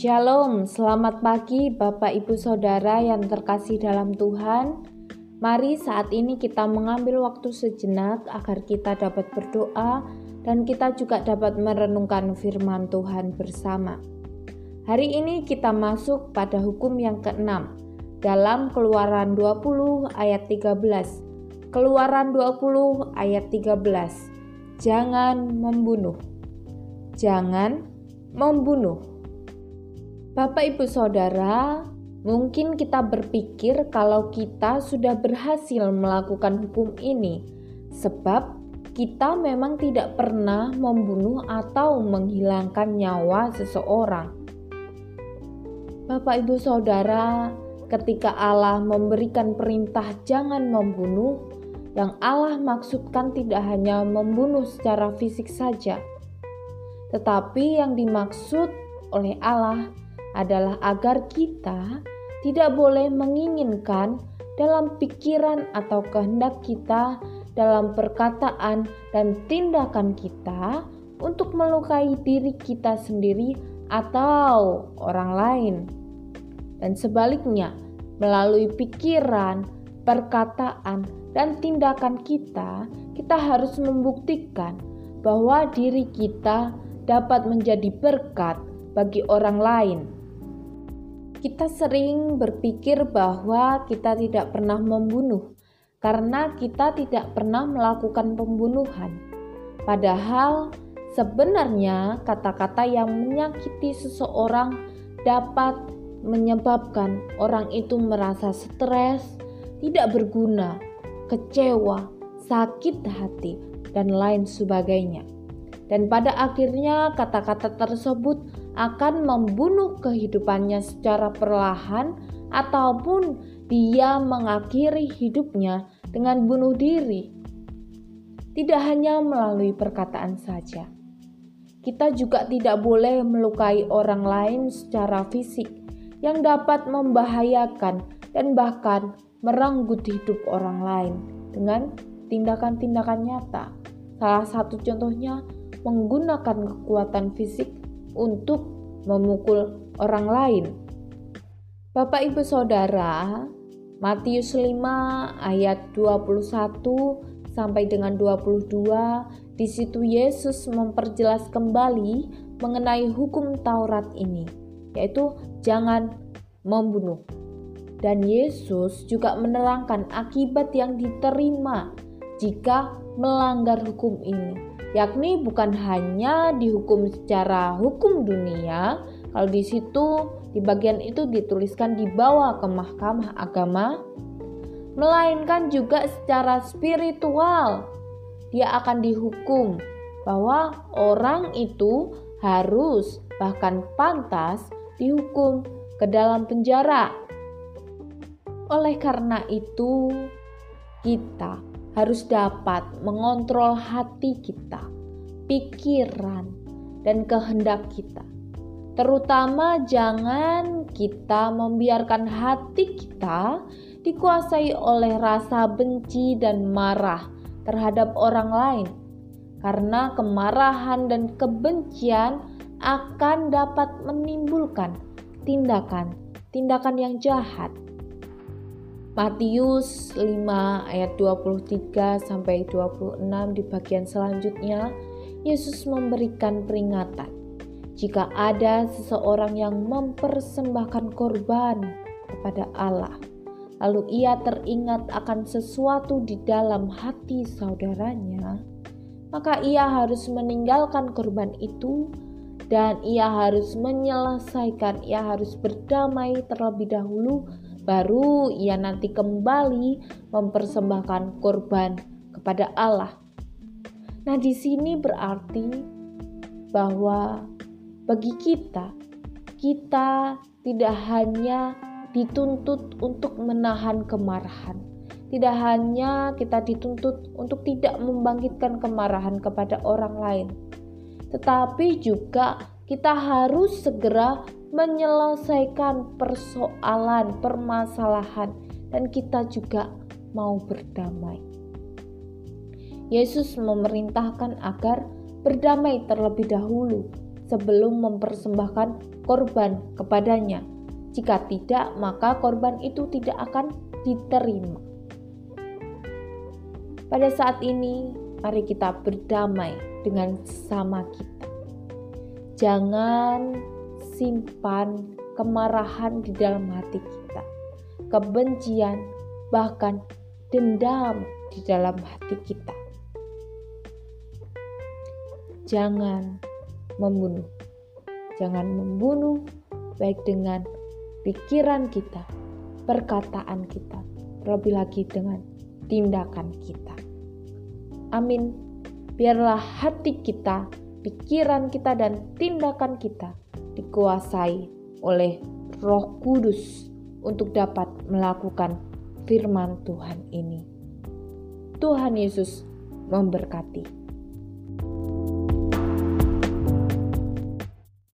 Shalom, selamat pagi Bapak Ibu Saudara yang terkasih dalam Tuhan. Mari saat ini kita mengambil waktu sejenak agar kita dapat berdoa dan kita juga dapat merenungkan firman Tuhan bersama. Hari ini kita masuk pada hukum yang keenam dalam Keluaran 20 ayat 13. Keluaran 20 ayat 13. Jangan membunuh. Jangan membunuh. Bapak, ibu, saudara, mungkin kita berpikir kalau kita sudah berhasil melakukan hukum ini, sebab kita memang tidak pernah membunuh atau menghilangkan nyawa seseorang. Bapak, ibu, saudara, ketika Allah memberikan perintah "jangan membunuh", yang Allah maksudkan tidak hanya membunuh secara fisik saja, tetapi yang dimaksud oleh Allah adalah agar kita tidak boleh menginginkan dalam pikiran atau kehendak kita, dalam perkataan dan tindakan kita untuk melukai diri kita sendiri atau orang lain. Dan sebaliknya, melalui pikiran, perkataan, dan tindakan kita, kita harus membuktikan bahwa diri kita dapat menjadi berkat bagi orang lain. Kita sering berpikir bahwa kita tidak pernah membunuh karena kita tidak pernah melakukan pembunuhan. Padahal sebenarnya kata-kata yang menyakiti seseorang dapat menyebabkan orang itu merasa stres, tidak berguna, kecewa, sakit hati, dan lain sebagainya dan pada akhirnya kata-kata tersebut akan membunuh kehidupannya secara perlahan ataupun dia mengakhiri hidupnya dengan bunuh diri. Tidak hanya melalui perkataan saja. Kita juga tidak boleh melukai orang lain secara fisik yang dapat membahayakan dan bahkan merenggut hidup orang lain dengan tindakan-tindakan nyata. Salah satu contohnya menggunakan kekuatan fisik untuk memukul orang lain. Bapak Ibu Saudara, Matius 5 ayat 21 sampai dengan 22 di situ Yesus memperjelas kembali mengenai hukum Taurat ini, yaitu jangan membunuh. Dan Yesus juga menerangkan akibat yang diterima jika melanggar hukum ini yakni bukan hanya dihukum secara hukum dunia, kalau di situ di bagian itu dituliskan dibawa ke mahkamah agama, melainkan juga secara spiritual. Dia akan dihukum bahwa orang itu harus bahkan pantas dihukum ke dalam penjara. Oleh karena itu, kita harus dapat mengontrol hati kita, pikiran, dan kehendak kita. Terutama, jangan kita membiarkan hati kita dikuasai oleh rasa benci dan marah terhadap orang lain, karena kemarahan dan kebencian akan dapat menimbulkan tindakan-tindakan yang jahat Matius 5 ayat 23 sampai 26 di bagian selanjutnya Yesus memberikan peringatan. Jika ada seseorang yang mempersembahkan korban kepada Allah lalu ia teringat akan sesuatu di dalam hati saudaranya maka ia harus meninggalkan korban itu dan ia harus menyelesaikan ia harus berdamai terlebih dahulu baru ia nanti kembali mempersembahkan korban kepada Allah. Nah, di sini berarti bahwa bagi kita, kita tidak hanya dituntut untuk menahan kemarahan, tidak hanya kita dituntut untuk tidak membangkitkan kemarahan kepada orang lain, tetapi juga kita harus segera menyelesaikan persoalan, permasalahan, dan kita juga mau berdamai. Yesus memerintahkan agar berdamai terlebih dahulu sebelum mempersembahkan korban kepadanya. Jika tidak, maka korban itu tidak akan diterima. Pada saat ini, mari kita berdamai dengan sesama kita. Jangan simpan kemarahan di dalam hati kita, kebencian, bahkan dendam di dalam hati kita. Jangan membunuh, jangan membunuh, baik dengan pikiran kita, perkataan kita, terlebih lagi dengan tindakan kita. Amin. Biarlah hati kita, pikiran kita, dan tindakan kita dikuasai oleh Roh Kudus untuk dapat melakukan firman Tuhan ini. Tuhan Yesus memberkati.